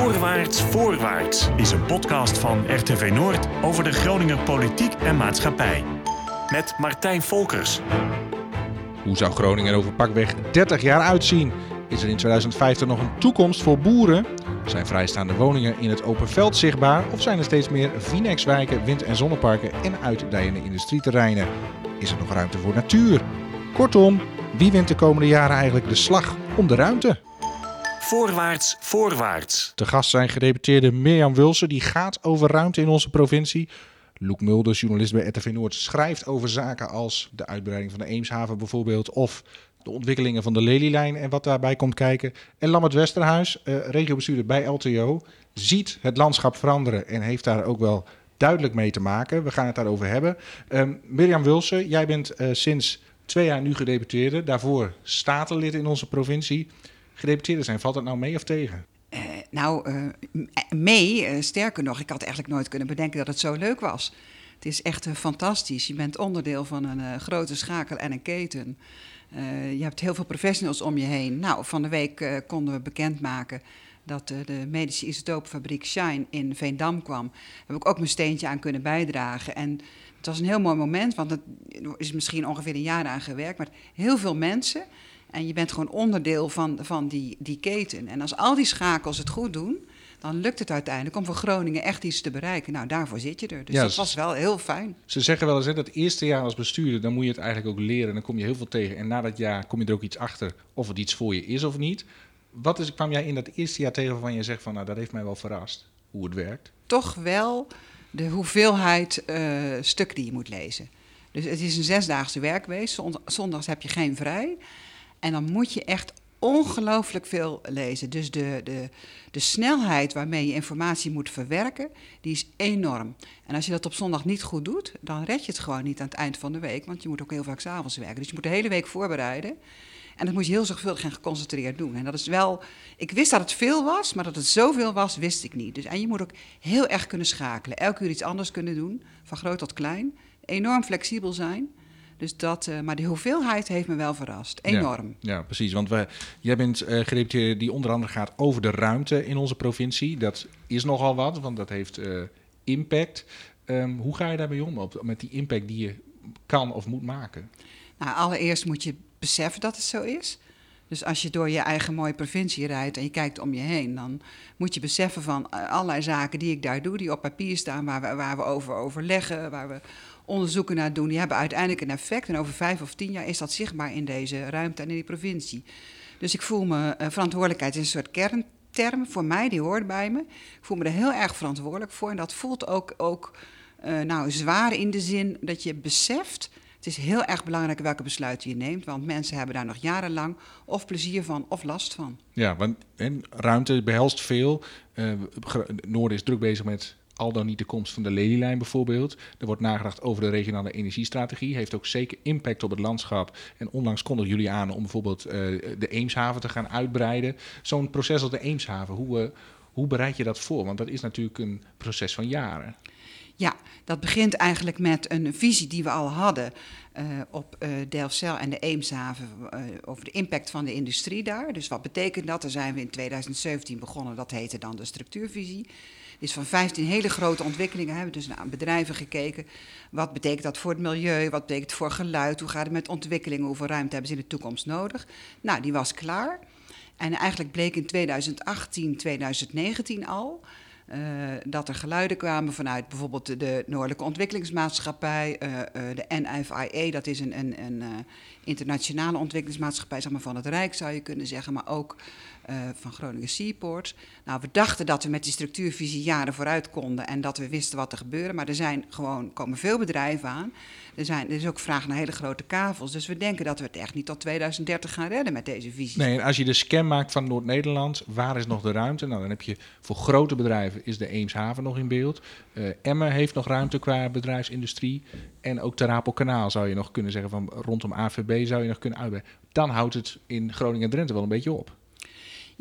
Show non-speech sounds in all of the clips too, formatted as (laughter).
Voorwaarts, voorwaarts is een podcast van RTV Noord over de Groninger politiek en maatschappij. Met Martijn Volkers. Hoe zou Groningen er over pakweg 30 jaar uitzien? Is er in 2050 nog een toekomst voor boeren? Zijn vrijstaande woningen in het open veld zichtbaar? Of zijn er steeds meer Vinex-wijken, wind- en zonneparken en uitdijende industrieterreinen? Is er nog ruimte voor natuur? Kortom, wie wint de komende jaren eigenlijk de slag om de ruimte? Voorwaarts, voorwaarts. Te gast zijn gedeputeerde Mirjam Wilsen, die gaat over ruimte in onze provincie. Loek Mulder, journalist bij RTV Noord, schrijft over zaken als de uitbreiding van de Eemshaven bijvoorbeeld... of de ontwikkelingen van de Lelylijn en wat daarbij komt kijken. En Lambert Westerhuis, eh, regiobestuurder bij LTO, ziet het landschap veranderen en heeft daar ook wel duidelijk mee te maken. We gaan het daarover hebben. Um, Mirjam Wilsen, jij bent uh, sinds twee jaar nu gedeputeerde. Daarvoor statenlid in onze provincie. Gedeputeerde zijn, valt dat nou mee of tegen? Uh, nou, uh, mee. Uh, sterker nog, ik had eigenlijk nooit kunnen bedenken dat het zo leuk was. Het is echt fantastisch. Je bent onderdeel van een grote schakel en een keten. je hebt heel veel professionals om je heen. Nou, van de week konden we bekendmaken dat de medische isotoopfabriek Shine in Veendam kwam. Daar heb ik ook mijn steentje aan kunnen bijdragen. En het was een heel mooi moment, want het is misschien ongeveer een jaar aan gewerkt. Maar heel veel mensen en je bent gewoon onderdeel van, van die, die keten. En als al die schakels het goed doen, dan lukt het uiteindelijk om voor Groningen echt iets te bereiken. Nou, daarvoor zit je er. Dus ja, dat was wel heel fijn. Ze zeggen wel eens hè, dat eerste jaar als bestuurder, dan moet je het eigenlijk ook leren. Dan kom je heel veel tegen. En na dat jaar kom je er ook iets achter of het iets voor je is of niet. Wat is, kwam jij in dat eerste jaar tegen waarvan je zegt van, nou, dat heeft mij wel verrast, hoe het werkt? Toch wel de hoeveelheid uh, stuk die je moet lezen. Dus het is een zesdaagse werkweek. Zondags heb je geen vrij. En dan moet je echt ongelooflijk veel lezen. Dus de, de, de snelheid waarmee je informatie moet verwerken, die is enorm. En als je dat op zondag niet goed doet, dan red je het gewoon niet aan het eind van de week. Want je moet ook heel vaak s'avonds werken. Dus je moet de hele week voorbereiden. En dat moet je heel zorgvuldig en geconcentreerd doen. En dat is wel. Ik wist dat het veel was, maar dat het zoveel was, wist ik niet. Dus, en je moet ook heel erg kunnen schakelen. Elke uur iets anders kunnen doen, van groot tot klein. Enorm flexibel zijn. Dus dat, uh, maar de hoeveelheid heeft me wel verrast. Enorm. Ja, ja precies. Want we, jij bent uh, gedeputeerde die onder andere gaat over de ruimte in onze provincie. Dat is nogal wat, want dat heeft uh, impact. Um, hoe ga je daarmee om, op, met die impact die je kan of moet maken? Nou, allereerst moet je beseffen dat het zo is. Dus als je door je eigen mooie provincie rijdt en je kijkt om je heen, dan moet je beseffen van allerlei zaken die ik daar doe, die op papier staan, waar we, waar we over overleggen, waar we onderzoeken naar doen, die hebben uiteindelijk een effect. En over vijf of tien jaar is dat zichtbaar in deze ruimte en in die provincie. Dus ik voel me, uh, verantwoordelijkheid is een soort kernterm voor mij, die hoort bij me. Ik voel me er heel erg verantwoordelijk voor. En dat voelt ook, ook uh, nou, zwaar in de zin dat je beseft. Het is heel erg belangrijk welke besluiten je neemt, want mensen hebben daar nog jarenlang of plezier van of last van. Ja, want en ruimte behelst veel. Uh, Noorden is druk bezig met al dan niet de komst van de Lelylijn bijvoorbeeld. Er wordt nagedacht over de regionale energiestrategie. Heeft ook zeker impact op het landschap. En onlangs kondigen jullie aan om bijvoorbeeld uh, de Eemshaven te gaan uitbreiden. Zo'n proces als de Eemshaven, hoe, uh, hoe bereid je dat voor? Want dat is natuurlijk een proces van jaren. Ja, dat begint eigenlijk met een visie die we al hadden uh, op uh, Delfzijl en de Eemshaven over de impact van de industrie daar. Dus wat betekent dat? Daar zijn we in 2017 begonnen, dat heette dan de structuurvisie is van 15 hele grote ontwikkelingen hebben we dus naar bedrijven gekeken. Wat betekent dat voor het milieu? Wat betekent het voor geluid? Hoe gaat het met ontwikkelingen? Hoeveel ruimte hebben ze in de toekomst nodig? Nou, die was klaar. En eigenlijk bleek in 2018, 2019 al. Uh, dat er geluiden kwamen vanuit bijvoorbeeld de Noordelijke Ontwikkelingsmaatschappij, uh, uh, de NFIA, dat is een, een, een internationale ontwikkelingsmaatschappij zeg maar, van het Rijk, zou je kunnen zeggen, maar ook uh, van Groningen Seaport. Nou, we dachten dat we met die structuurvisie jaren vooruit konden en dat we wisten wat er gebeurde. Maar er zijn gewoon, komen veel bedrijven aan. Er, zijn, er is ook vraag naar hele grote kavels. Dus we denken dat we het echt niet tot 2030 gaan redden met deze visie. Nee, als je de scan maakt van Noord-Nederland, waar is nog de ruimte? Nou, dan heb je voor grote bedrijven is de Eemshaven nog in beeld. Uh, Emmen heeft nog ruimte qua bedrijfsindustrie. En ook Terapelkanaal zou je nog kunnen zeggen van rondom AVB zou je nog kunnen uitbreiden. Dan houdt het in Groningen en Drenthe wel een beetje op.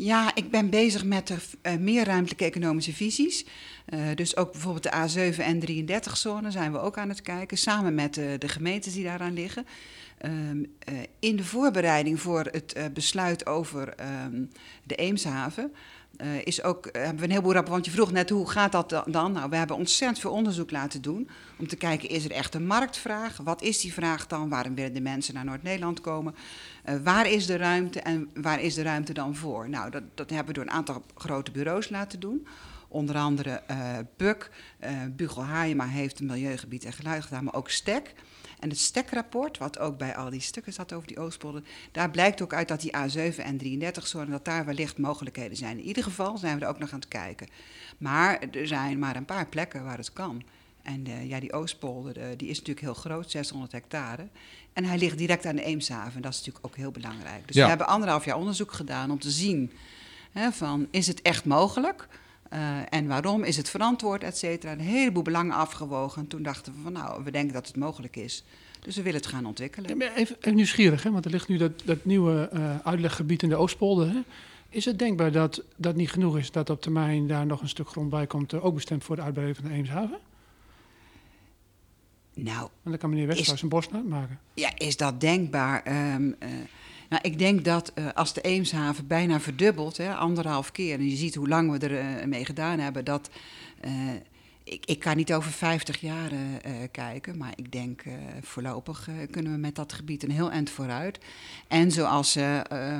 Ja, ik ben bezig met de uh, meer ruimtelijke economische visies. Uh, dus ook bijvoorbeeld de A7 en 33-zone zijn we ook aan het kijken, samen met de gemeentes die daaraan liggen. Um, in de voorbereiding voor het besluit over um, de Eemshaven uh, is ook, uh, hebben we een heleboel rapporten. Want je vroeg net hoe gaat dat dan? Nou, we hebben ontzettend veel onderzoek laten doen. Om te kijken, is er echt een marktvraag? Wat is die vraag dan? Waarom willen de mensen naar Noord-Nederland komen? Uh, waar is de ruimte en waar is de ruimte dan voor? Nou, dat, dat hebben we door een aantal grote bureaus laten doen. Onder andere PUC, Bugel Haaiema heeft een milieugebied en geluid gedaan, maar ook STEC. En het stekrapport, wat ook bij al die stukken zat over die Oostpolder, daar blijkt ook uit dat die A7 en 33 zorgen dat daar wellicht mogelijkheden zijn. In ieder geval zijn we er ook nog aan het kijken. Maar er zijn maar een paar plekken waar het kan. En uh, ja, die Oostpolder uh, die is natuurlijk heel groot, 600 hectare. En hij ligt direct aan de Eemshaven. Dat is natuurlijk ook heel belangrijk. Dus ja. we hebben anderhalf jaar onderzoek gedaan om te zien hè, van, is het echt mogelijk? Uh, en waarom is het verantwoord, et cetera. Een heleboel belangen afgewogen. En toen dachten we van nou, we denken dat het mogelijk is. Dus we willen het gaan ontwikkelen. Even, even, nieuwsgierig, hè? want er ligt nu dat, dat nieuwe uh, uitleggebied in de Oostpolder. Hè? Is het denkbaar dat dat niet genoeg is dat op termijn daar nog een stuk grond bij komt, uh, ook bestemd voor de uitbreiding van de Eemshaven? Nou, en dan kan meneer Westhuis een borst maken. Ja, is dat denkbaar? Um, nou, ik denk dat uh, als de Eemshaven bijna verdubbelt, hè, anderhalf keer, en je ziet hoe lang we er uh, mee gedaan hebben, dat. Uh, ik, ik, kan niet over 50 jaar kijken, maar ik denk voorlopig kunnen we met dat gebied een heel eind vooruit. En zoals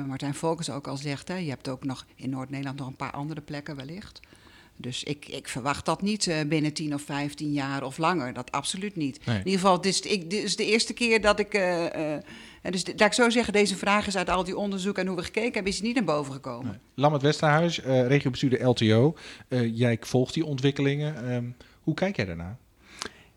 Martijn Volkers ook al zegt, hè, je hebt ook nog in Noord-Nederland nog een paar andere plekken wellicht. Dus ik, ik verwacht dat niet binnen 10 of 15 jaar of langer. Dat absoluut niet. Nee. In ieder geval, dit is, ik, dit is de eerste keer dat ik. Uh, uh, dus laat ik zo zeggen, deze vraag is uit al die onderzoek en hoe we gekeken hebben, is niet naar boven gekomen. Nee. Lambert Westerhuis, regiobestuurder LTO. jij volgt die ontwikkelingen. Um, hoe kijk jij daarnaar?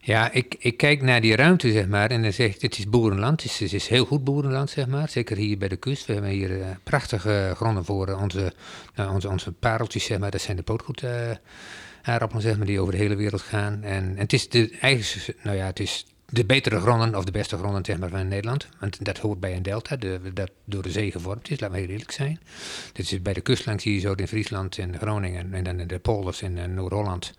Ja, ik, ik kijk naar die ruimte, zeg maar, en dan zeg ik, het is boerenland, het is, het is heel goed boerenland, zeg maar. Zeker hier bij de kust. We hebben hier uh, prachtige gronden voor uh, onze, uh, onze, onze pareltjes, zeg maar. Dat zijn de pootgoed aardappelen, zeg maar, die over de hele wereld gaan. En, en het is de, eigenlijk, nou ja, het is de betere gronden, of de beste gronden zeg maar, van Nederland. Want dat hoort bij een delta, de, dat door de zee gevormd is, we heel eerlijk zijn. Dit is bij de kust langs hier zo in Friesland en Groningen en dan in de polders in uh, Noord-Holland.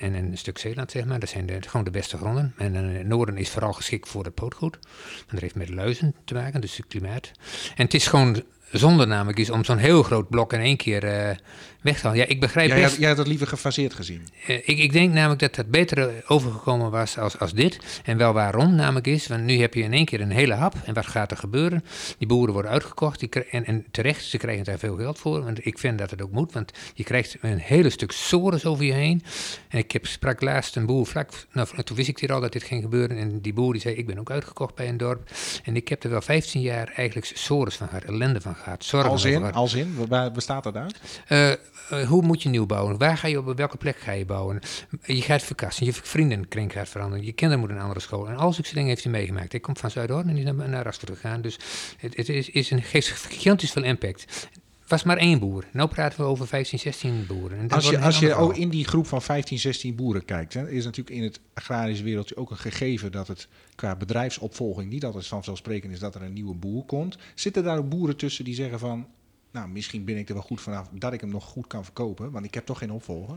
En een stuk Zeeland, zeg maar. Dat zijn de, gewoon de beste gronden. En uh, het noorden is vooral geschikt voor het pootgoed. En dat heeft met luizen te maken, dus het klimaat. En het is gewoon zonde namelijk is om zo'n heel groot blok in één keer uh, weg te halen. Ja, ik begrijp jij, best... Jij had dat liever gefaseerd gezien? Uh, ik, ik denk namelijk dat dat beter overgekomen was als, als dit. En wel waarom namelijk is, want nu heb je in één keer een hele hap. En wat gaat er gebeuren? Die boeren worden uitgekocht die, en, en terecht, ze krijgen daar veel geld voor. Want ik vind dat het ook moet, want je krijgt een hele stuk sores over je heen. En ik heb, sprak laatst een boer vlak, nou, toen wist ik hier al dat dit ging gebeuren. En die boer die zei, ik ben ook uitgekocht bij een dorp. En ik heb er wel 15 jaar eigenlijk sores van gehad, ellende van gehad. Zorgen als in, als in, waar bestaat dat uit? Uh, uh, hoe moet je nieuw bouwen? Waar ga je op welke plek ga je bouwen? Je gaat verkassen, je vriendenkring gaat veranderen, je kinderen moeten een andere school. En al zulke dingen heeft hij meegemaakt. Ik kom van Zuidhoorn en is naar, naar Rastvoort gegaan. Dus het, het is, is een, geeft gigantisch veel impact was maar één boer. Nu praten we over 15, 16 boeren. En als je, als je ook in die groep van 15, 16 boeren kijkt, hè, is natuurlijk in het agrarische wereldje ook een gegeven dat het qua bedrijfsopvolging niet altijd vanzelfsprekend is dat er een nieuwe boer komt. Zitten daar ook boeren tussen die zeggen van, nou, misschien ben ik er wel goed vanaf dat ik hem nog goed kan verkopen, want ik heb toch geen opvolger.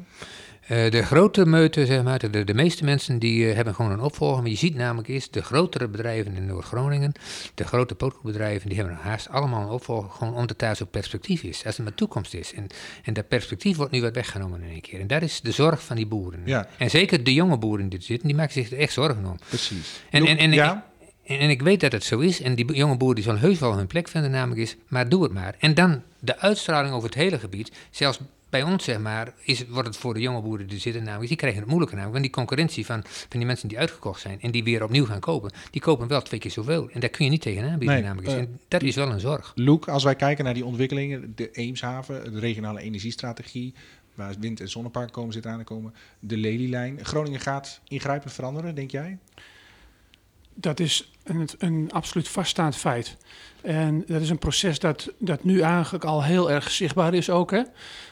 Uh, de grote meute, zeg maar, de, de meeste mensen die uh, hebben gewoon een opvolger. Maar je ziet namelijk is, de grotere bedrijven in Noord-Groningen, de grote pootgoedbedrijven, die hebben haast allemaal een opvolger, gewoon omdat daar zo perspectief is, als er maar toekomst is. En, en dat perspectief wordt nu wat weggenomen in één keer. En dat is de zorg van die boeren. Ja. En zeker de jonge boeren die er zitten, die maken zich er echt zorgen om. Precies. En, en, en, ja? En, en, ik weet dat het zo is. En die jonge boeren die zullen heus wel hun plek vinden, namelijk is, maar doe het maar. En dan de uitstraling over het hele gebied. Zelfs bij ons, zeg maar, is, wordt het voor de jonge boeren die zitten, namelijk, die krijgen het moeilijker namelijk. Want die concurrentie van, van die mensen die uitgekocht zijn en die weer opnieuw gaan kopen, die kopen wel twee keer zoveel. En daar kun je niet tegenaan bieden, nee, namelijk. Uh, en dat is wel een zorg. Luke, als wij kijken naar die ontwikkelingen, de Eemshaven, de regionale energiestrategie, waar wind- en zonneparken komen zitten aan te komen, de Lelylijn. Groningen gaat ingrijpend veranderen, denk jij? Dat is een, een absoluut vaststaand feit. En dat is een proces dat, dat nu eigenlijk al heel erg zichtbaar is ook. Hè?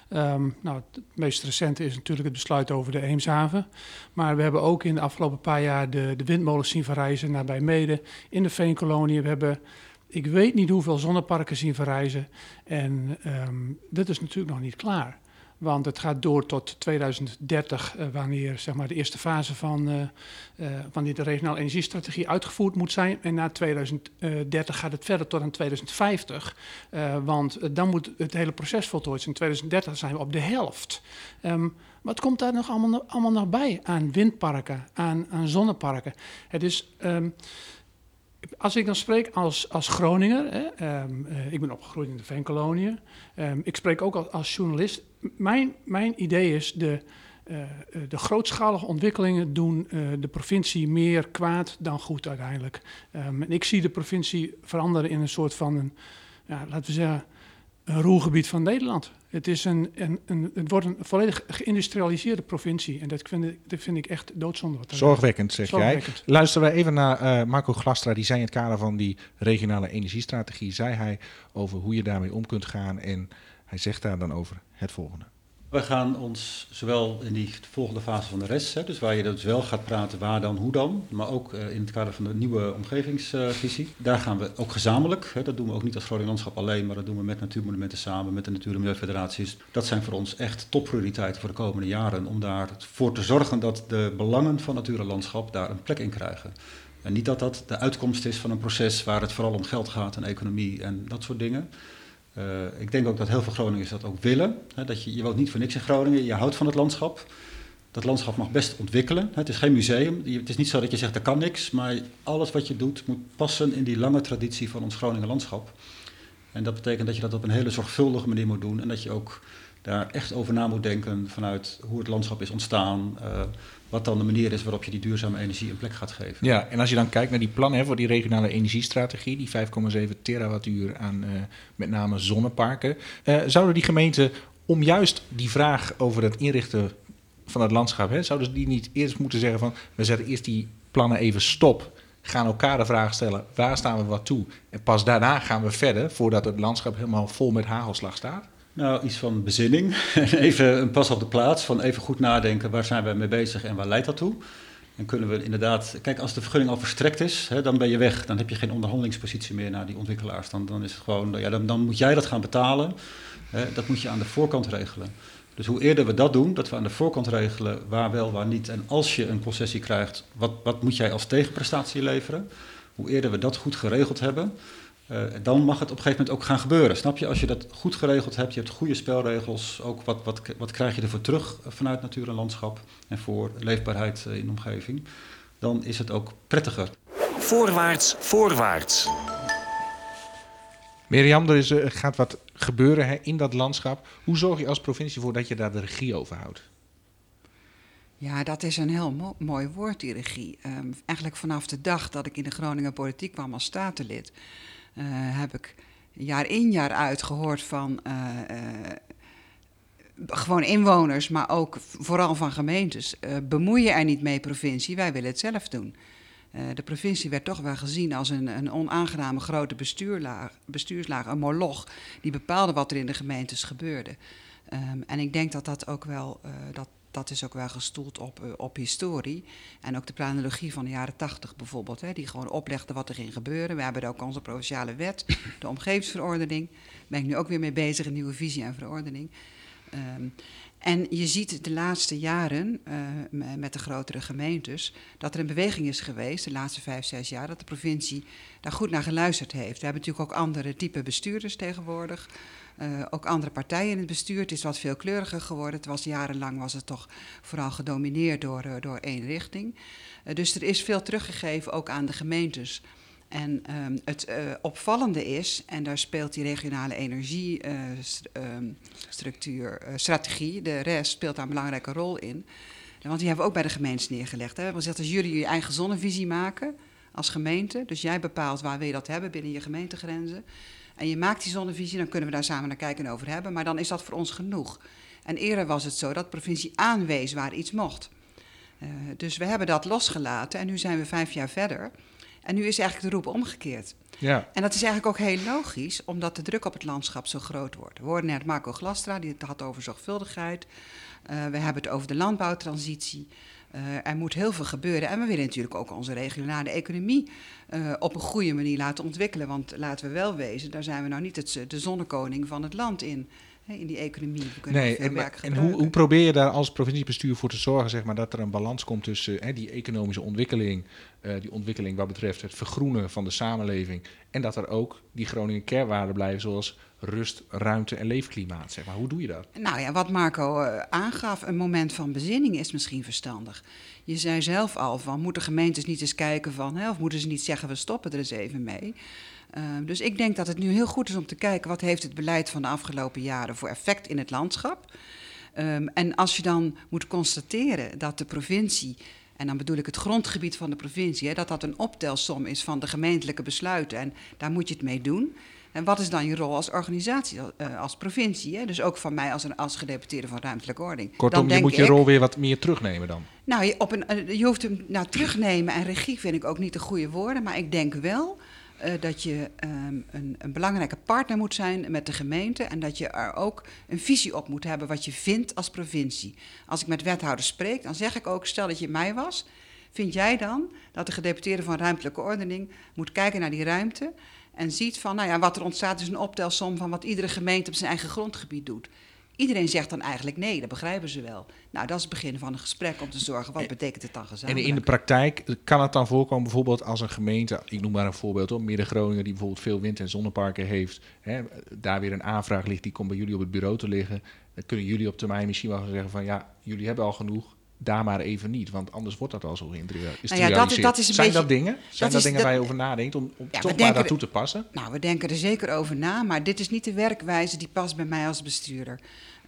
Um, nou, het meest recente is natuurlijk het besluit over de Eemshaven. Maar we hebben ook in de afgelopen paar jaar de, de windmolens zien verrijzen naar bij Mede, in de Veenkolonie. We hebben, ik weet niet hoeveel zonneparken zien verrijzen. En um, dat is natuurlijk nog niet klaar. Want het gaat door tot 2030, uh, wanneer zeg maar, de eerste fase van uh, uh, wanneer de regionale energiestrategie uitgevoerd moet zijn. En na 2030 gaat het verder tot aan 2050. want dan moet het hele proces voltooid zijn. In 2030 zijn we op de helft. Um, wat komt daar nog allemaal, nog bij aan windparken, aan, zonneparken? Het is. Um, als ik dan spreek als, als Groninger, hè, um, uh, ik ben opgegroeid in de Veenkoloniën, um, ik spreek ook als, als journalist. Mijn, mijn idee is de, uh, de grootschalige ontwikkelingen doen uh, de provincie meer kwaad dan goed uiteindelijk. Um, en ik zie de provincie veranderen in een soort van, een, ja, laten we zeggen, roergebied van Nederland. Het, is een, een, een, het wordt een volledig geïndustrialiseerde provincie. En dat vind ik, dat vind ik echt doodzonde. Wat Zorgwekkend, zeg Zorgwekkend. jij. Luisteren we even naar uh, Marco Glastra. Die zei in het kader van die regionale energiestrategie... zei hij over hoe je daarmee om kunt gaan. En hij zegt daar dan over het volgende. We gaan ons zowel in die volgende fase van de rest, hè, dus waar je dus wel gaat praten waar dan, hoe dan, maar ook uh, in het kader van de nieuwe omgevingsvisie. Daar gaan we ook gezamenlijk, hè, dat doen we ook niet als Groningen Landschap alleen, maar dat doen we met Natuurmonumenten samen, met de Natuur- en Milieufederaties. Dat zijn voor ons echt topprioriteiten voor de komende jaren, om daarvoor te zorgen dat de belangen van natuur en landschap daar een plek in krijgen. En niet dat dat de uitkomst is van een proces waar het vooral om geld gaat en economie en dat soort dingen. Uh, ik denk ook dat heel veel Groningers dat ook willen. Hè, dat je, je woont niet voor niks in Groningen, je houdt van het landschap. Dat landschap mag best ontwikkelen. Het is geen museum. Het is niet zo dat je zegt, er kan niks. Maar alles wat je doet moet passen in die lange traditie van ons Groningen landschap. En dat betekent dat je dat op een hele zorgvuldige manier moet doen. En dat je ook daar echt over na moet denken vanuit hoe het landschap is ontstaan. Uh, wat dan de manier is waarop je die duurzame energie een plek gaat geven. Ja, en als je dan kijkt naar die plannen voor die regionale energiestrategie, die 5,7 terawattuur aan uh, met name zonneparken, uh, zouden die gemeenten om juist die vraag over het inrichten van het landschap, hè, zouden die niet eerst moeten zeggen van we zetten eerst die plannen even stop, gaan elkaar de vraag stellen waar staan we wat toe en pas daarna gaan we verder voordat het landschap helemaal vol met hagelslag staat? Nou, iets van bezinning. (laughs) even een pas op de plaats. Van even goed nadenken waar zijn we mee bezig en waar leidt dat toe. En kunnen we inderdaad. Kijk, als de vergunning al verstrekt is, hè, dan ben je weg. Dan heb je geen onderhandelingspositie meer naar die ontwikkelaars. Dan, dan is het gewoon. Ja, dan, dan moet jij dat gaan betalen. Hè, dat moet je aan de voorkant regelen. Dus hoe eerder we dat doen, dat we aan de voorkant regelen waar wel, waar niet. En als je een concessie krijgt, wat, wat moet jij als tegenprestatie leveren? Hoe eerder we dat goed geregeld hebben, uh, dan mag het op een gegeven moment ook gaan gebeuren. Snap je? Als je dat goed geregeld hebt, je hebt goede spelregels, ook wat, wat, wat krijg je ervoor terug vanuit natuur en landschap en voor leefbaarheid in de omgeving, dan is het ook prettiger. Voorwaarts, voorwaarts. Mirjam, er is, gaat wat gebeuren hè, in dat landschap. Hoe zorg je als provincie voor dat je daar de regie over houdt? Ja, dat is een heel mo mooi woord, die regie. Um, eigenlijk vanaf de dag dat ik in de Groninger politiek kwam als statenlid, heb ik jaar in jaar uit gehoord van uh, uh, gewoon inwoners, maar ook vooral van gemeentes. bemoei je er niet mee, provincie, wij willen het zelf doen. de provincie werd toch wel gezien als een, een onaangename grote bestuurlaag, bestuurslaag, een moloch, die bepaalde wat er in de gemeentes gebeurde. Um, en ik denk dat dat ook wel, dat, dat is ook wel gestoeld op, uh, op historie. En ook de planologie van de jaren tachtig bijvoorbeeld, hè, die gewoon oplegde wat er ging gebeuren. We hebben ook onze provinciale wet, de omgevingsverordening. Daar ben ik nu ook weer mee bezig, een nieuwe visie en verordening. Um, en je ziet de laatste jaren uh, met de grotere gemeentes dat er een beweging is geweest, de laatste vijf, zes jaar, dat de provincie daar goed naar geluisterd heeft. We hebben natuurlijk ook andere type bestuurders tegenwoordig. Uh, ook andere partijen in het bestuur. Het is wat veelkleuriger geworden. Het was jarenlang was het toch vooral gedomineerd door, uh, door één richting. Uh, dus er is veel teruggegeven ook aan de gemeentes. En um, het opvallende is, en daar speelt die regionale energiestructuur, strategie, de rest speelt daar een belangrijke rol in. Want die hebben we ook bij de gemeentes neergelegd. Hè. We hebben gezegd, als jullie je eigen zonnevisie maken als gemeente, dus jij bepaalt waar wil je dat hebben binnen je gemeentegrenzen en je maakt die zonnevisie, dan kunnen we daar samen naar kijken en over hebben. Maar dan is dat voor ons genoeg. En eerder was het zo dat de provincie aanwees waar iets mocht. Uh, dus we hebben dat losgelaten en nu zijn we vijf jaar verder. En nu is eigenlijk de roep omgekeerd. Ja. En dat is eigenlijk ook heel logisch, omdat de druk op het landschap zo groot wordt. We hoorden net Marco Glastra, die het had over zorgvuldigheid. Uh, we hebben het over de landbouwtransitie. Uh, er moet heel veel gebeuren. En we willen natuurlijk ook onze regionale economie uh, op een goede manier laten ontwikkelen. Want laten we wel wezen, daar zijn we nou niet het, de zonnekoning van het land in. In die economie. We kunnen Nee, en, en hoe, hoe probeer je daar als provinciebestuur voor te zorgen zeg maar, dat er een balans komt tussen hè, die economische ontwikkeling, eh, die ontwikkeling wat betreft het vergroenen van de samenleving, en dat er ook die Groningen kernwaarden blijven zoals rust, ruimte en leefklimaat. Zeg maar. Hoe doe je dat? Nou ja, wat Marco eh, aangaf, een moment van bezinning is misschien verstandig. Je zei zelf al van, moeten gemeentes niet eens kijken van, hè, of moeten ze niet zeggen, we stoppen er eens even mee. Uh, dus ik denk dat het nu heel goed is om te kijken, wat heeft het beleid van de afgelopen jaren voor effect in het landschap? Um, en als je dan moet constateren dat de provincie en dan bedoel ik het grondgebied van de provincie, hè, dat dat een optelsom is van de gemeentelijke besluiten. En daar moet je het mee doen. En wat is dan je rol als organisatie, uh, als provincie? Hè? Dus ook van mij als, een, als gedeputeerde van ruimtelijke ordening. Kortom, dan je moet je ik, rol weer wat meer terugnemen dan. Nou, je, op een, uh, je hoeft hem nou, terugnemen en regie vind ik ook niet de goede woorden. Maar ik denk wel uh, dat je um, een, een, belangrijke partner moet zijn met de gemeente. En dat je er ook een visie op moet hebben wat je vindt als provincie. Als ik met wethouders spreek, dan zeg ik ook, stel dat je mij was. Vind jij dan dat de gedeputeerde van ruimtelijke ordening moet kijken naar die ruimte en ziet van, nou ja, wat er ontstaat is een optelsom van wat iedere gemeente op zijn eigen grondgebied doet. Iedereen zegt dan eigenlijk nee, dat begrijpen ze wel. Nou, dat is het begin van een gesprek om te zorgen, wat betekent het dan gezamenlijk? En in de praktijk kan het dan voorkomen, bijvoorbeeld als een gemeente, ik noem maar een voorbeeld Midden-Groningen, die bijvoorbeeld veel wind- en zonneparken heeft, hè, daar weer een aanvraag ligt, die komt bij jullie op het bureau te liggen. Dan kunnen jullie op termijn misschien wel zeggen van, ja, jullie hebben al genoeg, daar maar even niet, want anders wordt dat al zo geïntrigeerd. Nou ja, dat, dat is een Zijn beetje, dat dingen? Zijn dat, dingen dat- waar je over nadenkt om, om Ja, toch maar te passen? Nou, we denken er zeker over na, maar dit is niet de werkwijze die past bij mij als bestuurder.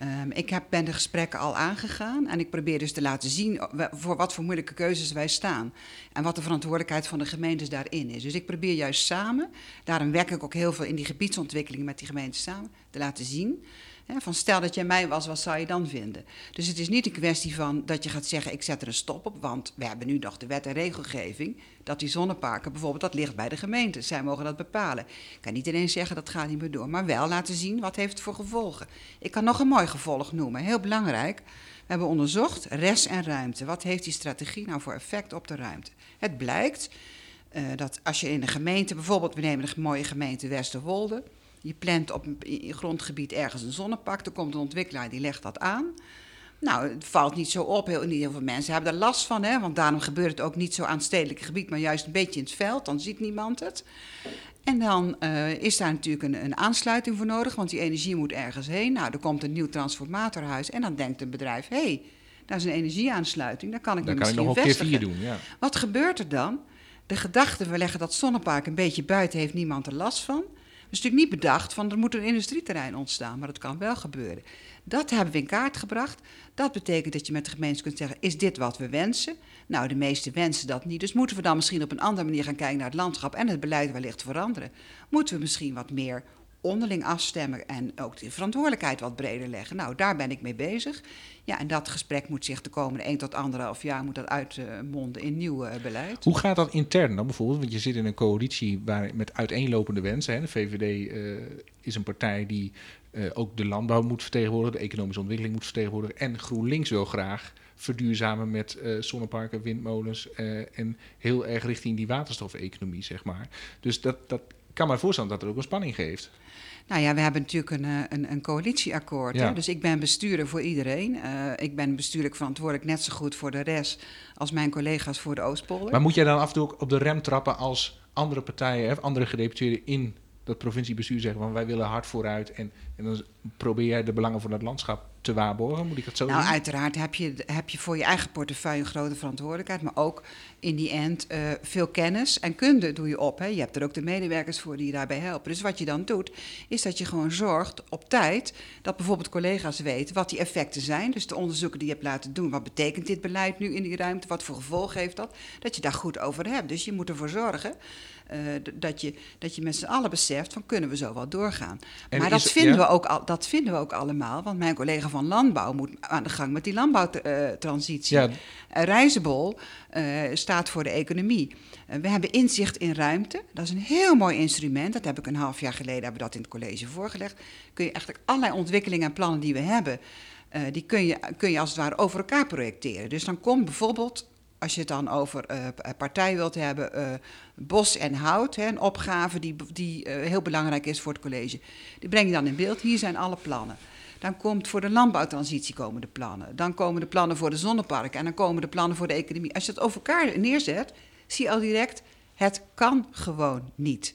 Ehm, ik heb, ben de gesprekken al aangegaan en ik probeer dus te laten zien voor wat voor moeilijke keuzes wij staan. En wat de verantwoordelijkheid van de gemeentes daarin is. Dus ik probeer juist samen, daarom werk ik ook heel veel in die gebiedsontwikkeling met die gemeentes samen, te laten zien. Van stel dat jij mij was, wat zou je dan vinden? Dus het is niet een kwestie van dat je gaat zeggen: ik zet er een stop op, want we hebben nu nog de wet en regelgeving. Dat die zonneparken bijvoorbeeld, dat ligt bij de gemeente. Zij mogen dat bepalen. Ik kan niet ineens zeggen dat gaat niet meer door, maar wel laten zien wat heeft het voor gevolgen. Ik kan nog een mooi gevolg noemen, heel belangrijk. We hebben onderzocht res en ruimte. Wat heeft die strategie nou voor effect op de ruimte? Het blijkt eh, dat als je in een gemeente, bijvoorbeeld we nemen de mooie gemeente Westerwolde, je plant op een grondgebied ergens een zonnepark, er komt een ontwikkelaar die legt dat aan. Nou, het valt niet zo op. Heel, niet heel veel mensen hebben er last van, hè, want daarom gebeurt het ook niet zo aan het stedelijk gebied, maar juist een beetje in het veld. Dan ziet niemand het. En dan eh, is daar natuurlijk een, een aansluiting voor nodig, want die energie moet ergens heen. Nou, er komt een nieuw transformatorhuis en dan denkt een bedrijf: hé, hey, daar is een energieaansluiting, daar kan ik Dan me kan ik misschien nog een keer doen. Ja. Wat gebeurt er dan? De gedachte, we leggen dat zonnepark een beetje buiten, heeft niemand er last van. Is natuurlijk niet bedacht van er moet een industrieterrein ontstaan, maar dat kan wel gebeuren. Dat hebben we in kaart gebracht. Dat betekent dat je met de gemeente kunt zeggen: is dit wat we wensen? Nou, de meeste wensen dat niet. Dus moeten we dan misschien op een andere manier gaan kijken naar het landschap en het beleid wellicht veranderen? Moeten we misschien wat meer onderling afstemmen en ook de verantwoordelijkheid wat breder leggen? Nou, daar ben ik mee bezig. Ja, en dat gesprek moet zich de komende 1 tot 1,5 jaar moet dat uitmonden in nieuw eh, beleid. Hoe gaat dat intern dan bijvoorbeeld? Want je zit in een coalitie waar, met uiteenlopende wensen. Hè. De VVD eh, is een partij die eh, ook de landbouw moet vertegenwoordigen, de economische ontwikkeling moet vertegenwoordigen. En GroenLinks wil graag verduurzamen met zonneparken, windmolens en heel erg richting die waterstofeconomie, zeg maar. Dus dat, dat kan me voorstellen dat het ook een spanning geeft. Nou ja, we hebben natuurlijk een, eh, een, een coalitieakkoord. Ja. Hè? Dus ik ben bestuurder voor iedereen. Eh, ik ben bestuurlijk verantwoordelijk net zo goed voor de rest als mijn collega's voor de Oostpolder. Maar moet jij dan af en toe ook op de rem trappen als andere partijen, hè, andere gedeputeerden in dat provinciebestuur zeggen van wij willen hard vooruit en, en dan probeer jij de belangen van het landschap te waarborgen? Moet ik dat zo Nou, doen? uiteraard heb je, heb je voor je eigen portefeuille een grote verantwoordelijkheid, maar ook in die end eh, veel kennis en kunde doe je op. Hè. Je hebt er ook de medewerkers voor die je daarbij helpen. Dus wat je dan doet, is dat je gewoon zorgt op tijd dat bijvoorbeeld collega's weten wat die effecten zijn. Dus de onderzoeken die je hebt laten doen, wat betekent dit beleid nu in die ruimte, wat voor gevolg heeft dat, dat je daar goed over hebt. Dus je moet ervoor zorgen eh, dat, je, dat je met z'n allen beseft van kunnen we zo wel doorgaan. En maar dat vinden, ja? we ook al, dat vinden we ook allemaal, want mijn collega van Landbouw moet aan de gang met die landbouwtransitie. Ja, Uh, eh, staat voor de economie. Eh, we hebben inzicht in ruimte. Dat is een heel mooi instrument. Dat heb ik een half jaar geleden hebben we dat in het college voorgelegd. Kun je eigenlijk allerlei ontwikkelingen en plannen die we hebben, eh, die kun je, kun je als het ware over elkaar projecteren. Dus dan komt bijvoorbeeld, als je het dan over partij wilt hebben, bos en hout, hè, een opgave die, die heel belangrijk is voor het college. Die breng je dan in beeld. Hier zijn alle plannen. Dan komt voor de landbouwtransitie komen de plannen. Dan komen de plannen voor de zonneparken. En dan komen de plannen voor de economie. Als je dat over elkaar neerzet, zie je al direct, het kan gewoon niet.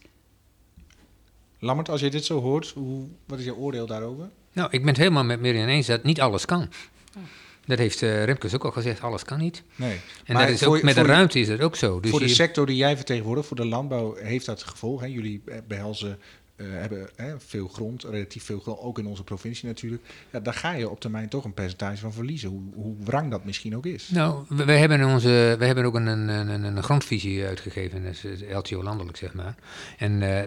Lammert, als je dit zo hoort, hoe, wat is je oordeel daarover? Nou, ik ben het helemaal met Mirjam eens dat niet alles kan. Dat heeft uh, Remkes ook al gezegd, alles kan niet. Nee. En dat is ook, met de ruimte is dat ook zo. Dus voor de sector die jij vertegenwoordigt, voor de landbouw, heeft dat gevolg. Hè? Jullie behelzen uh, hebben hè, veel grond, relatief veel grond, ook in onze provincie natuurlijk. Ja, daar ga je op termijn toch een percentage van verliezen, hoe, hoe wrang dat misschien ook is. Nou, we, hebben, onze, we hebben ook een, een, een, een grondvisie uitgegeven, dat is LTO landelijk zeg maar. En uh,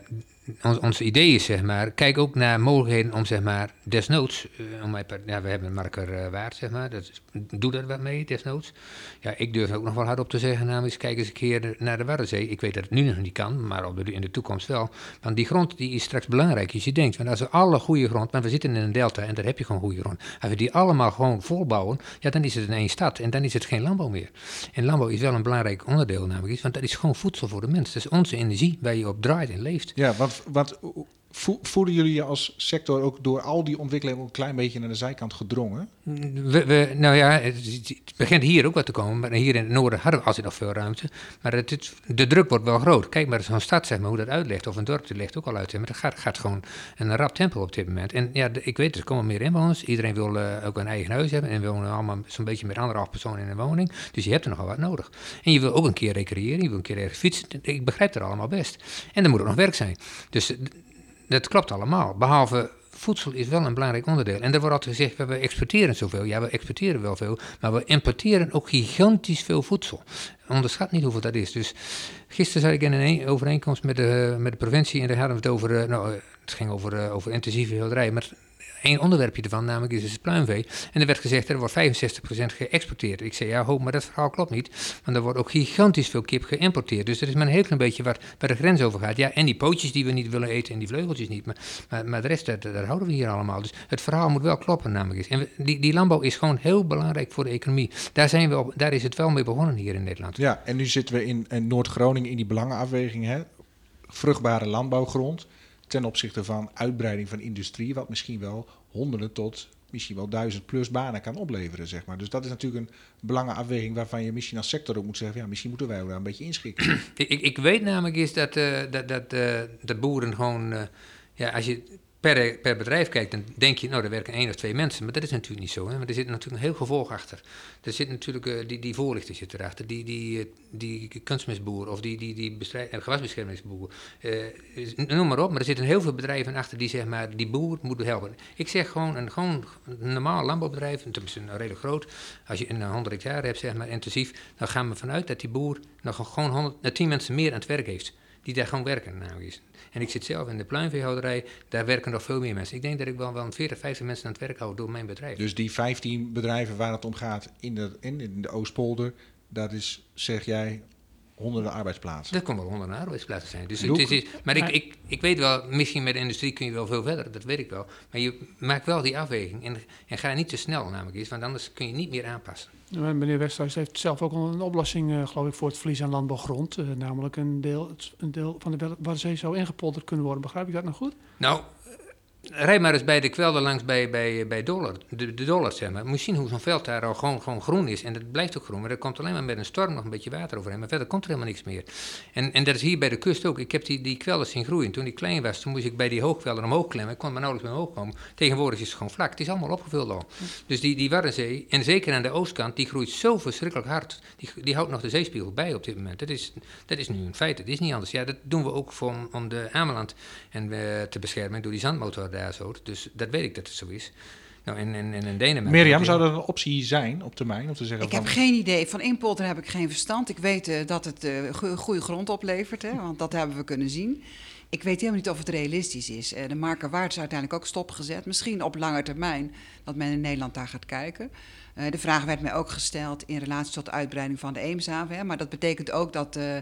ons, idee is, zeg maar, kijk ook naar mogelijkheden om, zeg maar, desnoods, uh, om ja, we hebben een marker uh, waard, zeg maar, dat doe daar wat mee, desnoods. Ja, ik durf ook nog wel hard op te zeggen, namelijk, kijk eens een keer naar de Waddenzee. Ik weet dat het nu nog niet kan, maar op in de toekomst wel. Want die grond die is straks belangrijk. Als je denkt, want als we alle goede grond, want we zitten in een delta en daar heb je gewoon goede grond. Als we die allemaal gewoon volbouwen, ja, dan is het in één stad en dan is het geen landbouw meer. En landbouw is wel een belangrijk onderdeel namelijk, want dat is gewoon voedsel voor de mens. Dat is onze energie waar je op draait en leeft. Ja, want, want voelen jullie je als sector ook door al die ontwikkelingen een klein beetje naar de zijkant gedrongen? We, nou ja, het, begint hier ook wat te komen. Maar hier in het noorden hadden we altijd nog veel ruimte. Maar de druk wordt wel groot. Kijk maar zo'n stad, zeg maar, hoe dat uitlegt. Of een dorp, dat ligt ook al uit. Maar dat gaat, gewoon een rap tempo op dit moment. En ja, ik weet, er komen meer inwoners. Iedereen wil uh, ook een eigen huis hebben. En we wonen allemaal zo'n beetje met anderhalf personen in een woning. Dus je hebt er nogal wat nodig. En je wil ook een keer recreëren. Je wil een keer ergens fietsen. Ik begrijp het allemaal best. En er moet ook nog werk zijn. Dus dat klopt allemaal. Behalve voedsel is wel een belangrijk onderdeel. En er wordt altijd gezegd, we exporteren zoveel. Ja, we exporteren wel veel, maar we importeren ook gigantisch veel voedsel. Onderschat niet hoeveel dat is. Dus gisteren zat ik in een overeenkomst met de, met de provincie en daar hadden we het over, nou, het ging over, over intensieve hilderij, maar één onderwerpje ervan, namelijk is het pluimvee. En er werd gezegd, er wordt 65% geëxporteerd. Ik zei, ja, hoop, maar dat verhaal klopt niet. Want er wordt ook gigantisch veel kip geïmporteerd. Dus er is maar een heel klein beetje waar, waar de grens over gaat. Ja, en die pootjes die we niet willen eten en die vleugeltjes niet. Maar, maar, de rest, daar, houden we hier allemaal. Dus het verhaal moet wel kloppen, namelijk. En die, die landbouw is gewoon heel belangrijk voor de economie. Daar, zijn we op, daar is het wel mee begonnen hier in Nederland. Ja, en nu zitten we in, in Noord-Groningen in die belangenafweging. Hè? Vruchtbare landbouwgrond ten opzichte van uitbreiding van industrie, wat misschien wel honderden tot misschien wel duizend plus banen kan opleveren, zeg maar. Dus dat is natuurlijk een belangenafweging waarvan je misschien als sector ook moet zeggen, ja, misschien moeten wij daar een beetje inschikken. (clears throat) ik, ik weet namelijk is dat, uh, dat, dat, uh, dat boeren gewoon, uh, ja, als je per, per bedrijf kijkt, dan denk je, nou, er werken één of twee mensen. Maar dat is natuurlijk niet zo. Hè? Maar er zit natuurlijk een heel gevolg achter. Er zit natuurlijk, uh, die, die voorlichting zit erachter. Die, die, uh, die kunstmestboer of die, die, die uh, gewasbeschermingsboer. noem maar op, maar er zitten heel veel bedrijven achter die zeg maar, die boer moeten helpen. Ik zeg gewoon, een, gewoon normaal landbouwbedrijf, tenminste een redelijk groot. Als je een 100 hectare hebt, zeg maar, intensief, dan gaan we vanuit dat die boer nog gewoon 100, 10 mensen meer aan het werk heeft. Die daar gewoon werken. Nou, en ik zit zelf in de pluimveehouderij, daar werken nog veel meer mensen. Ik denk dat ik wel, wel 40, 50 mensen aan het werk hou door mijn bedrijf. Dus die 15 bedrijven waar het om gaat in de, in de Oostpolder, dat is, zeg jij, honderden arbeidsplaatsen. Dat kon wel honderden arbeidsplaatsen zijn. Dus het is, maar ik, ik, ik weet wel, misschien met de industrie kun je wel veel verder, dat weet ik wel. Maar je maakt wel die afweging en, en ga niet te snel namelijk eens, want anders kun je niet meer aanpassen. Meneer Westhuis heeft zelf ook al een oplossing, uh, geloof ik, voor het verlies aan landbouwgrond. Uh, namelijk een deel, een deel van de Waddenzee zou ingepolderd kunnen worden. Begrijp ik dat nog goed? Nou, Rijd maar eens bij de kwelder langs bij, bij, bij dollar, de, de dollar, zeg. Moet je zien hoe zo'n veld daar al gewoon, gewoon groen is. En dat blijft ook groen. Maar er komt alleen maar met een storm nog een beetje water overheen. Maar verder komt er helemaal niks meer. En, en dat is hier bij de kust ook. Ik heb die, die kwelders zien groeien. Toen ik klein was, toen moest ik bij die hoogkwelder omhoog klemmen. Ik kon maar nauwelijks meer omhoog komen. Tegenwoordig is het gewoon vlak. Het is allemaal opgevuld al. Dus die, die Waddenzee, en zeker aan de oostkant, die groeit zo verschrikkelijk hard. Die, die houdt nog de zeespiegel bij op dit moment. Dat is, dat is nu een feit. Het is niet anders. Ja, dat doen we ook voor, om de Ameland en, uh, te beschermen door die zandmotor daar zo. Dus dat weet ik dat het zo is. Nou, en, en, en in Denemarken... Mirjam, zou dat een optie zijn op termijn? Om te zeggen ik heb geen idee. Van inpolder heb ik geen verstand. Ik weet uh, dat het uh, goede grond oplevert, hè, want dat hebben we kunnen zien. Ik weet helemaal niet of het realistisch is. Uh, de marker waard is uiteindelijk ook stopgezet. Misschien op lange termijn dat men in Nederland daar gaat kijken. Uh, de vraag werd mij ook gesteld in relatie tot de uitbreiding van de Eemshaven. Hè, maar dat betekent ook dat, uh, uh,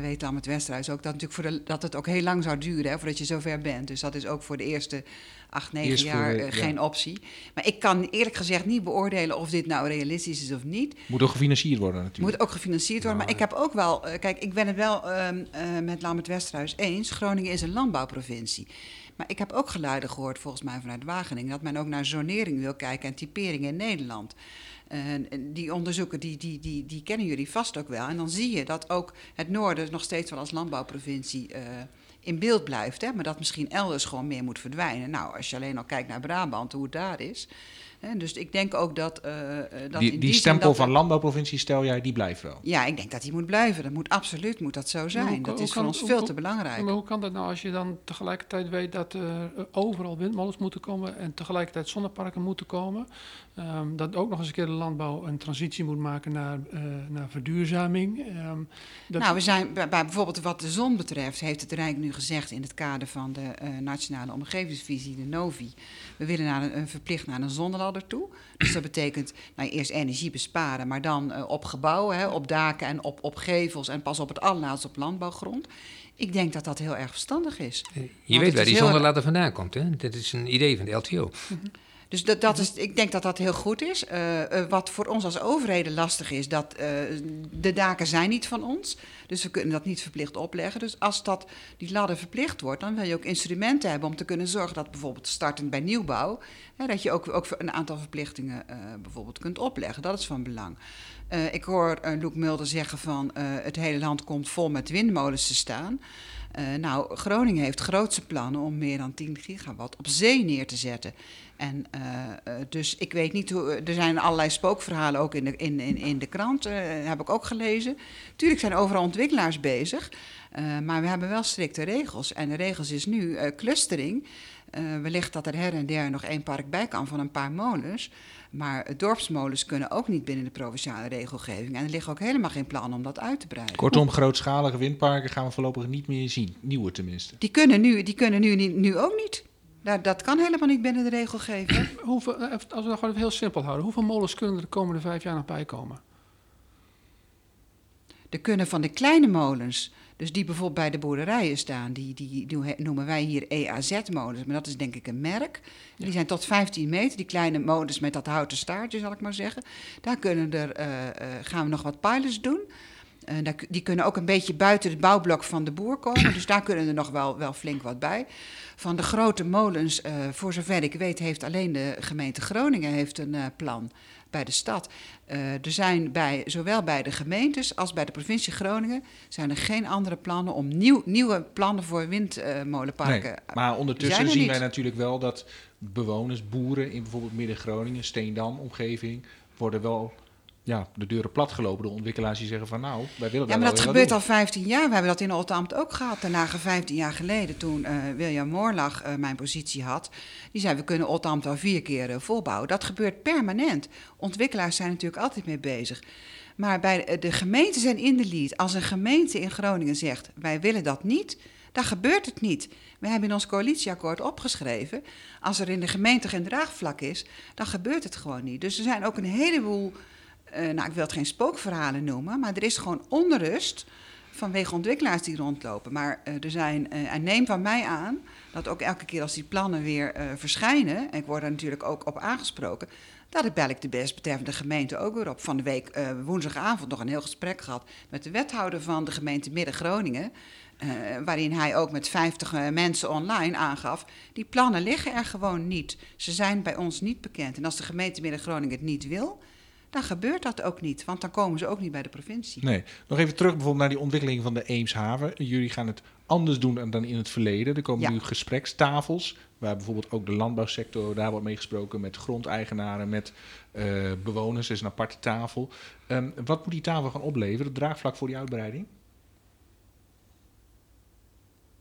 weet het Westhuis ook, dat, natuurlijk voor de, dat het ook heel lang zou duren hè, voordat je zover bent. Dus dat is ook voor de eerste acht, negen Eerst jaar geen ja. optie. Maar ik kan eerlijk gezegd niet beoordelen of dit nou realistisch is of niet. Moet ook gefinancierd worden natuurlijk. Moet ook gefinancierd worden. Nou, maar ik heb ook wel, kijk, ik ben het wel met Lambert Westerhuis eens. Groningen is een landbouwprovincie. Maar ik heb ook geluiden gehoord, volgens mij vanuit Wageningen, dat men ook naar zonering wil kijken en typering in Nederland. Die onderzoeken, die, die, die, die kennen jullie vast ook wel. En dan zie je dat ook het noorden nog steeds wel als landbouwprovincie uh, in beeld blijft. Hè? Maar dat misschien elders gewoon meer moet verdwijnen. Nou, als je alleen al kijkt naar Brabant, hoe het daar is. Dus ik denk ook dat... Uh, dat die, in die, stempel dat van landbouwprovincie, stel jij, die blijft wel? Ja, ik denk dat die moet blijven. Dat moet absoluut moet dat zo zijn. hoe, dat hoe is kan, voor ons hoe, veel te belangrijk. Maar hoe kan dat nou als je dan tegelijkertijd weet dat er overal windmolens moeten komen... en tegelijkertijd zonneparken moeten komen... Um, dat ook nog eens een keer de landbouw een transitie moet maken naar, uh, naar verduurzaming. Um, dat nou, we zijn bij, bij, bijvoorbeeld wat de zon betreft, heeft het Rijk nu gezegd in het kader van de uh, Nationale Omgevingsvisie, de NOVI. We willen naar een, een, verplicht naar een Dus dat betekent nou, eerst energie besparen, maar dan uh, op gebouwen, hè, op daken en op, op gevels en pas op het allerlaatst op landbouwgrond. Ik denk dat dat heel erg verstandig is. Je weet waar die zonneladder vandaan komt, hè? Dat is een idee van de LTO. Mm -hmm. Dus dat, dat is, ik denk dat dat heel goed is. Uh, uh, wat voor ons als overheden lastig is, dat uh, de daken zijn niet van ons. Dus we kunnen dat niet verplicht opleggen. Dus als dat, die ladder verplicht wordt, dan wil je ook instrumenten hebben om te kunnen zorgen dat bijvoorbeeld startend bij nieuwbouw, hè, dat je ook, ook een aantal verplichtingen bijvoorbeeld kunt opleggen. Dat is van belang. ik hoor Loek Mulder zeggen van het hele land komt vol met windmolens te staan. Uh, nou, Groningen heeft grootse plannen om meer dan 10 gigawatt op zee neer te zetten. En uh, uh, dus ik weet niet hoe. Er zijn allerlei spookverhalen ook in de, in, in de krant, heb ik ook gelezen. Tuurlijk zijn overal ontwikkelaars bezig, maar we hebben wel strikte regels. En de regels is nu clustering. Wellicht dat er her en der nog één park bij kan van een paar molens. Maar dorpsmolens kunnen ook niet binnen de provinciale regelgeving. En er liggen ook helemaal geen plannen om dat uit te breiden. Kortom, grootschalige windparken gaan we voorlopig niet meer zien. Nieuwe tenminste. Die kunnen nu, die kunnen nu, nu ook niet. Dat, dat kan helemaal niet binnen de regelgeving. (clears throat) Hoeveel, als we dat gewoon heel simpel houden. Hoeveel molens kunnen er de komende vijf jaar nog bij komen? Er kunnen van de kleine molens, dus die bijvoorbeeld bij de boerderijen staan, die, die, die noemen wij hier EAZ-molens, maar dat is denk ik een merk. Ja. Die zijn tot 15 meter, die kleine molens met dat houten staartje, zal ik maar zeggen. Daar kunnen er, uh, uh, gaan we nog wat pilots doen. Uh, die kunnen ook een beetje buiten het bouwblok van de boer komen. Dus daar kunnen er nog wel, wel flink wat bij. Van de grote molens, uh, voor zover ik weet, heeft alleen de gemeente Groningen heeft een uh, plan bij de stad. Uh, er zijn bij, zowel bij de gemeentes als bij de provincie Groningen zijn er geen andere plannen om nieuw, nieuwe plannen voor windmolenparken. Nee, maar ondertussen zien niet. wij natuurlijk wel dat bewoners, boeren in bijvoorbeeld Midden-Groningen, Steendam, omgeving, worden wel ja, de deuren platgelopen. De ontwikkelaars die zeggen van nou, wij willen Ja, daar maar dat gebeurt al 15 jaar. We hebben dat in Oldambt ook gehad. Daarna 15 jaar geleden, toen uh, William Moorlag uh, mijn positie had. Die zei, we kunnen Oldambt al vier keer uh, volbouwen. Dat gebeurt permanent. Ontwikkelaars zijn natuurlijk altijd mee bezig. Maar bij de gemeenten zijn in de lead. Als een gemeente in Groningen zegt, wij willen dat niet... Dan gebeurt het niet. We hebben in ons coalitieakkoord opgeschreven... als er in de gemeente geen draagvlak is, dan gebeurt het gewoon niet. Dus er zijn ook een heleboel... Uh, nou, ik wil het geen spookverhalen noemen, maar er is gewoon onrust vanwege ontwikkelaars die rondlopen. Maar uh, er zijn, uh, en neem van mij aan dat ook elke keer als die plannen weer verschijnen, en ik word er natuurlijk ook op aangesproken, ik bel ik de desbetreffende gemeente ook weer op. Van de week woensdagavond nog een heel gesprek gehad met de wethouder van de gemeente Midden-Groningen. Waarin hij ook met 50 uh, mensen online aangaf: die plannen liggen er gewoon niet. Ze zijn bij ons niet bekend. En als de gemeente Midden-Groningen het niet wil, dan gebeurt dat ook niet. Want dan komen ze ook niet bij de provincie. Nee. Nog even terug bijvoorbeeld naar die ontwikkeling van de Eemshaven. Jullie gaan het anders doen dan in het verleden. Er komen Ja. nu gesprekstafels, waar bijvoorbeeld ook de landbouwsector, daar wordt mee gesproken met grondeigenaren, met eh, bewoners. Er is een aparte tafel. Ehm, wat moet die tafel gaan opleveren? Het draagvlak voor die uitbreiding?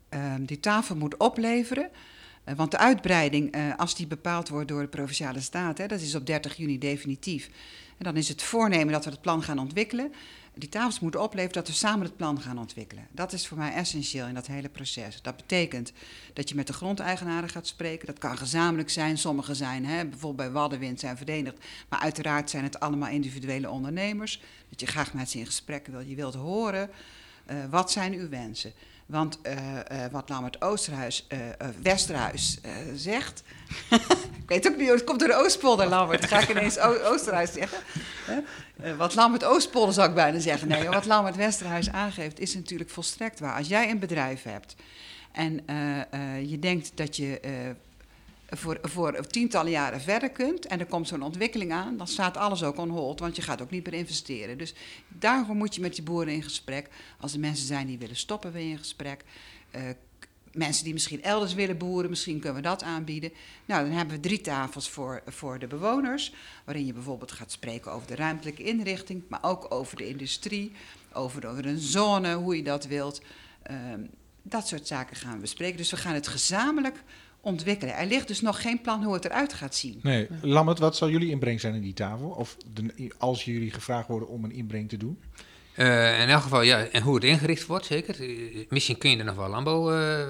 Ehm, die tafel moet opleveren. Eh, want de uitbreiding, eh, als die bepaald wordt door de provinciale staten, hè, dat is op 30 juni definitief. En dan is het voornemen dat we het plan gaan ontwikkelen. Die tafels moeten opleveren dat we samen het plan gaan ontwikkelen. Dat is voor mij essentieel in dat hele proces. Dat betekent dat je met de grondeigenaren gaat spreken. Dat kan gezamenlijk zijn. Sommige zijn, hè, bijvoorbeeld bij Waddenwind, zijn verenigd. Maar uiteraard zijn het allemaal individuele ondernemers. Dat je graag met ze in gesprek wil. Je wilt horen, uh, wat zijn uw wensen? Want uh, uh, wat Lambert Oosterhuis, uh, Westerhuis zegt. (laughs) ik weet ook niet, het komt door de Oostpolder, Lambert. Ga ik ineens Oosterhuis zeggen? wat Lambert Oostpolder zou ik bijna zeggen. Nee, wat Lambert Westerhuis aangeeft is natuurlijk volstrekt waar. Als jij een bedrijf hebt en eh, eh, je denkt dat je eh, voor, voor tientallen jaren verder kunt en er komt zo'n ontwikkeling aan, dan staat alles ook on hold, want je gaat ook niet meer investeren. Dus daarvoor moet je met die boeren in gesprek. Als er mensen zijn die willen stoppen, weer in gesprek. Uh, mensen die misschien elders willen boeren, misschien kunnen we dat aanbieden. Nou, dan hebben we drie tafels voor, voor de bewoners, waarin je bijvoorbeeld gaat spreken over de ruimtelijke inrichting, maar ook over de industrie, over, een zone, hoe je dat wilt. Uh, dat soort zaken gaan we bespreken. Dus we gaan het gezamenlijk ontwikkelen. Er ligt dus nog geen plan hoe het eruit gaat zien. Nee, Lammert, wat zal jullie inbreng zijn in die tafel? Of de, als jullie gevraagd worden om een inbreng te doen? Uh, in elk geval, ja, en hoe het ingericht wordt, zeker. Uh, misschien kun je er nog wel landbouw uh,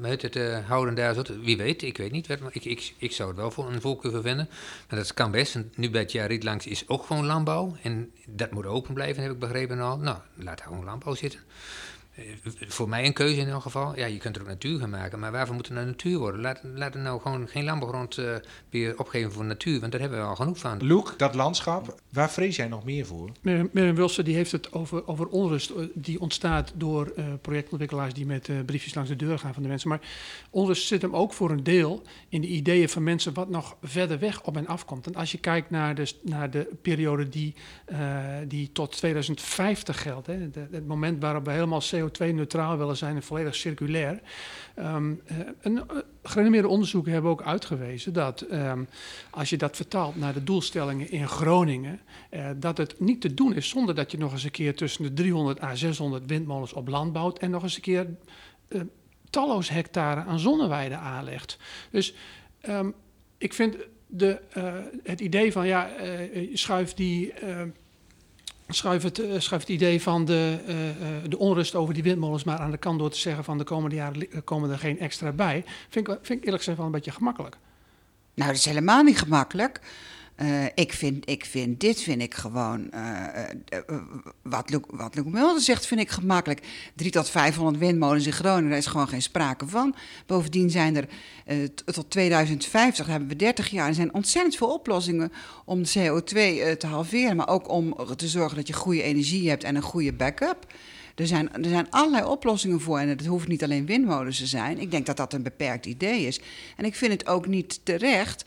met het houden daar. Zo. Wie weet, ik weet niet. Ik, ik, ik zou het wel voor een voorkeur vinden. Maar dat kan best. En nu bij het jaar langs is ook gewoon landbouw. En dat moet open blijven, heb ik begrepen al. Nou, laat daar gewoon landbouw zitten. Eh, voor mij een keuze in elk geval. Ja, je kunt er ook natuur gaan maken, maar waarvoor moet er nou natuur worden? Laat, laat er nou gewoon geen landbouwgrond uh, weer opgeven voor natuur, want daar hebben we al genoeg van. Luke, dat landschap, waar vrees jij nog meer voor? Meneer Wilson die heeft het over, over onrust eh, die ontstaat door uh, projectontwikkelaars die met uh, briefjes langs de deur gaan van de mensen. Maar onrust zit hem ook voor een deel in de ideeën van mensen wat nog verder weg op en afkomt. En als je kijkt naar de, naar de periode die, die tot 2050 geldt, hè, de, het moment waarop we helemaal CO CO2-neutraal willen zijn en volledig circulair. Um, een, uh, gerenommeerde onderzoeken hebben ook uitgewezen dat um, als je dat vertaalt naar de doelstellingen in Groningen, uh, dat het niet te doen is zonder dat je nog eens een keer tussen de 300 à 600 windmolens op land bouwt en nog eens een keer uh, talloze hectare aan zonneweiden aanlegt. Dus um, ik vind de, het idee van ja, schuif die schuif het, uh, schuif het idee van de, uh, uh, de onrust over die windmolens maar aan de kant door te zeggen van de komende jaren komen er geen extra bij. Vind ik, vind ik eerlijk gezegd wel een beetje gemakkelijk. Nou, dat is helemaal niet gemakkelijk. Uh, ik, vind, ik vind dit vind ik gewoon. Uh, uh, wat Luc, Mulder zegt, vind ik gemakkelijk. 3 tot 500 windmolens in Groningen, daar is gewoon geen sprake van. Bovendien zijn er tot 2050, hebben we 30 jaar. Er zijn ontzettend veel oplossingen om de CO2 te halveren. Maar ook om te zorgen dat je goede energie hebt en een goede backup. Er zijn, er zijn allerlei oplossingen voor en het hoeft niet alleen windmolens te zijn. Ik denk dat dat een beperkt idee is. En ik vind het ook niet terecht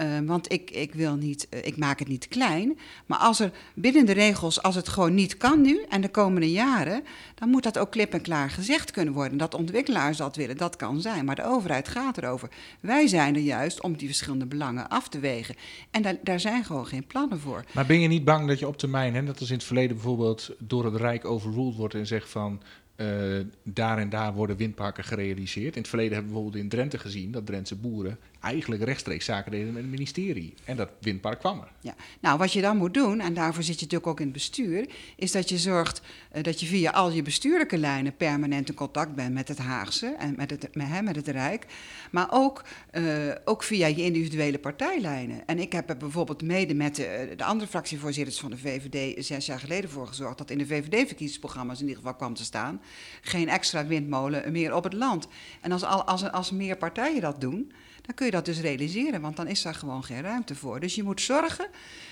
uh, want ik, ik, wil niet, uh, ik maak het niet klein. Maar als er binnen de regels, als het gewoon niet kan nu en de komende jaren, dan moet dat ook klip en klaar gezegd kunnen worden. Dat ontwikkelaars dat willen, dat kan zijn. Maar de overheid gaat erover. Wij zijn er juist om die verschillende belangen af te wegen. En daar, daar zijn gewoon geen plannen voor. Maar ben je niet bang dat je op termijn, hè, dat als in het verleden bijvoorbeeld door het Rijk overruled wordt en zegt van uh, daar en daar worden windparken gerealiseerd. In het verleden hebben we bijvoorbeeld in Drenthe gezien dat Drentse boeren eigenlijk rechtstreeks zaken deden met het ministerie. En dat windpark kwam er. Ja, nou wat je dan moet doen, en daarvoor zit je natuurlijk ook in het bestuur, is dat je zorgt uh, dat je via al je bestuurlijke lijnen permanent in contact bent met het Haagse en met het, met, met het Rijk. Maar ook, uh, ook via je individuele partijlijnen. En ik heb er bijvoorbeeld mede met de, de andere fractievoorzitters van de VVD zes jaar geleden voor gezorgd dat in de VVD-verkiezingsprogramma's in ieder geval kwam te staan geen extra windmolen meer op het land. En als, als, als meer partijen dat doen, dan kun je dat dus realiseren, want dan is daar gewoon geen ruimte voor. Dus je moet zorgen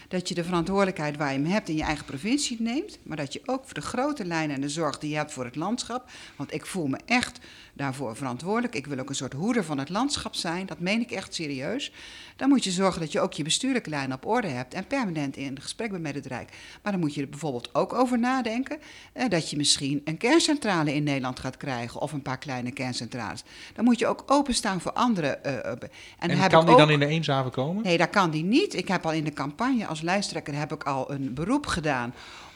dat je de verantwoordelijkheid waar je hem hebt in je eigen provincie neemt, maar dat je ook voor de grote lijnen en de zorg die je hebt voor het landschap, want ik voel me echt daarvoor verantwoordelijk. Ik wil ook een soort hoeder van het landschap zijn, dat meen ik echt serieus. Dan moet je zorgen dat je ook je bestuurlijke lijn op orde hebt en permanent in gesprek bent met het Rijk. Maar dan moet je er bijvoorbeeld ook over nadenken eh, dat je misschien een kerncentrale in Nederland gaat krijgen of een paar kleine kerncentrales. Dan moet je ook openstaan voor andere. Uh, en, en heb kan die ook, dan in de Eemshaven komen? Nee, dat kan die niet. Ik heb al in de campagne als lijsttrekker heb ik al een beroep gedaan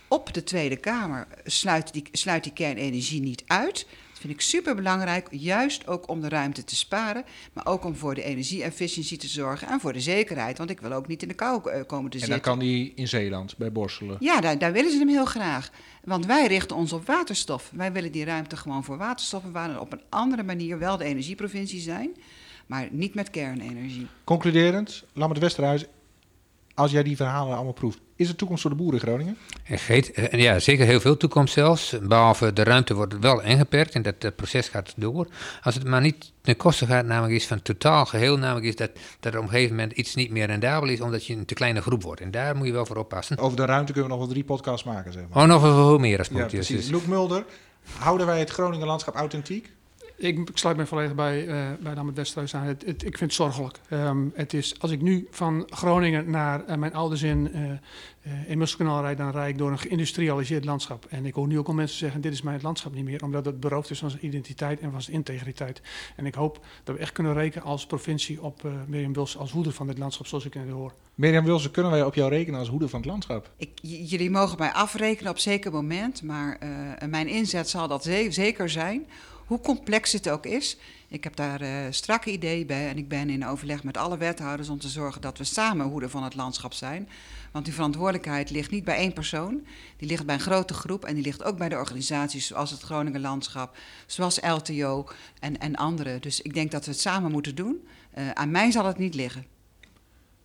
op de Tweede Kamer. Sluit die, sluit die kernenergie niet uit vind ik super belangrijk, juist ook om de ruimte te sparen, maar ook om voor de energie-efficiëntie te zorgen en voor de zekerheid, want ik wil ook niet in de kou uh, komen te en zitten. En dan kan die in Zeeland, bij Borselen? Ja, daar, daar, willen ze hem heel graag. Want wij richten ons op waterstof. Wij willen die ruimte gewoon voor waterstof bewaren en op een andere manier wel de energieprovincie zijn, maar niet met kernenergie. Concluderend, Lammert Westerhuis, als jij die verhalen allemaal proeft, is er toekomst voor de boeren in Groningen? En ja, zeker heel veel toekomst zelfs. Behalve de ruimte wordt wel ingeperkt en dat, dat proces gaat door. Als het maar niet ten koste gaat, namelijk is van totaal geheel, namelijk is dat, dat er op een gegeven moment iets niet meer rendabel is, omdat je een te kleine groep wordt. En daar moet je wel voor oppassen. Over de ruimte kunnen we nog wel drie podcasts maken, zeg maar. Oh, nog wel veel meer als. Ja, precies. Luc Mulder, houden wij het Groningen landschap authentiek? Ik, ik sluit me volledig bij, uh, bij Dammert Westhuis aan. Het, het, ik vind het zorgelijk. Um, het is, als ik nu van Groningen naar uh, mijn ouders in, uh, in Musselkanaal rijd, dan rijd ik door een geïndustrialiseerd landschap. En ik hoor nu ook al mensen zeggen, dit is mijn landschap niet meer, omdat het beroofd is van zijn identiteit en van zijn integriteit. En ik hoop dat we echt kunnen rekenen als provincie op Mirjam Wils als hoeder van dit landschap, zoals ik net hoor. Mirjam Wilson, kunnen wij op jou rekenen als hoeder van het landschap? Ik, jullie mogen mij afrekenen op zeker moment, maar mijn inzet zal dat zeker zijn hoe complex het ook is. Ik heb daar uh, strakke ideeën bij en ik ben in overleg met alle wethouders om te zorgen dat we samen hoeden van het landschap zijn. Want die verantwoordelijkheid ligt niet bij één persoon, die ligt bij een grote groep en die ligt ook bij de organisaties zoals het Groningen Landschap, zoals LTO en, en anderen. Dus ik denk dat we het samen moeten doen. Uh, aan mij zal het niet liggen.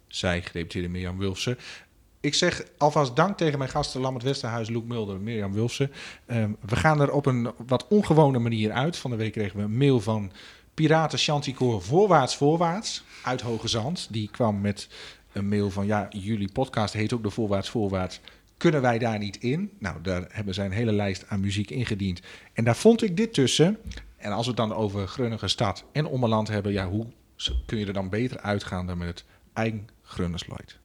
Zij, gedeputeerde Mirjam Wulfsen. Ik zeg alvast dank tegen mijn gasten Lambert Westerhuis, Loek Mulder, Mirjam Wilsen. Um, we gaan er op een wat ongewone manier uit. Van de week kregen we een mail van Piraten Chanticoor Voorwaarts Voorwaarts uit Hoge Zand. Die kwam met een mail van ja, jullie podcast heet ook de Voorwaarts Voorwaarts. Kunnen wij daar niet in? Nou, daar hebben zij een hele lijst aan muziek ingediend. En daar vond ik dit tussen. En als we het dan over Grunnige Stad en Ommerland hebben, ja, hoe kun je er dan beter uitgaan dan met het eigen Grunnesluit?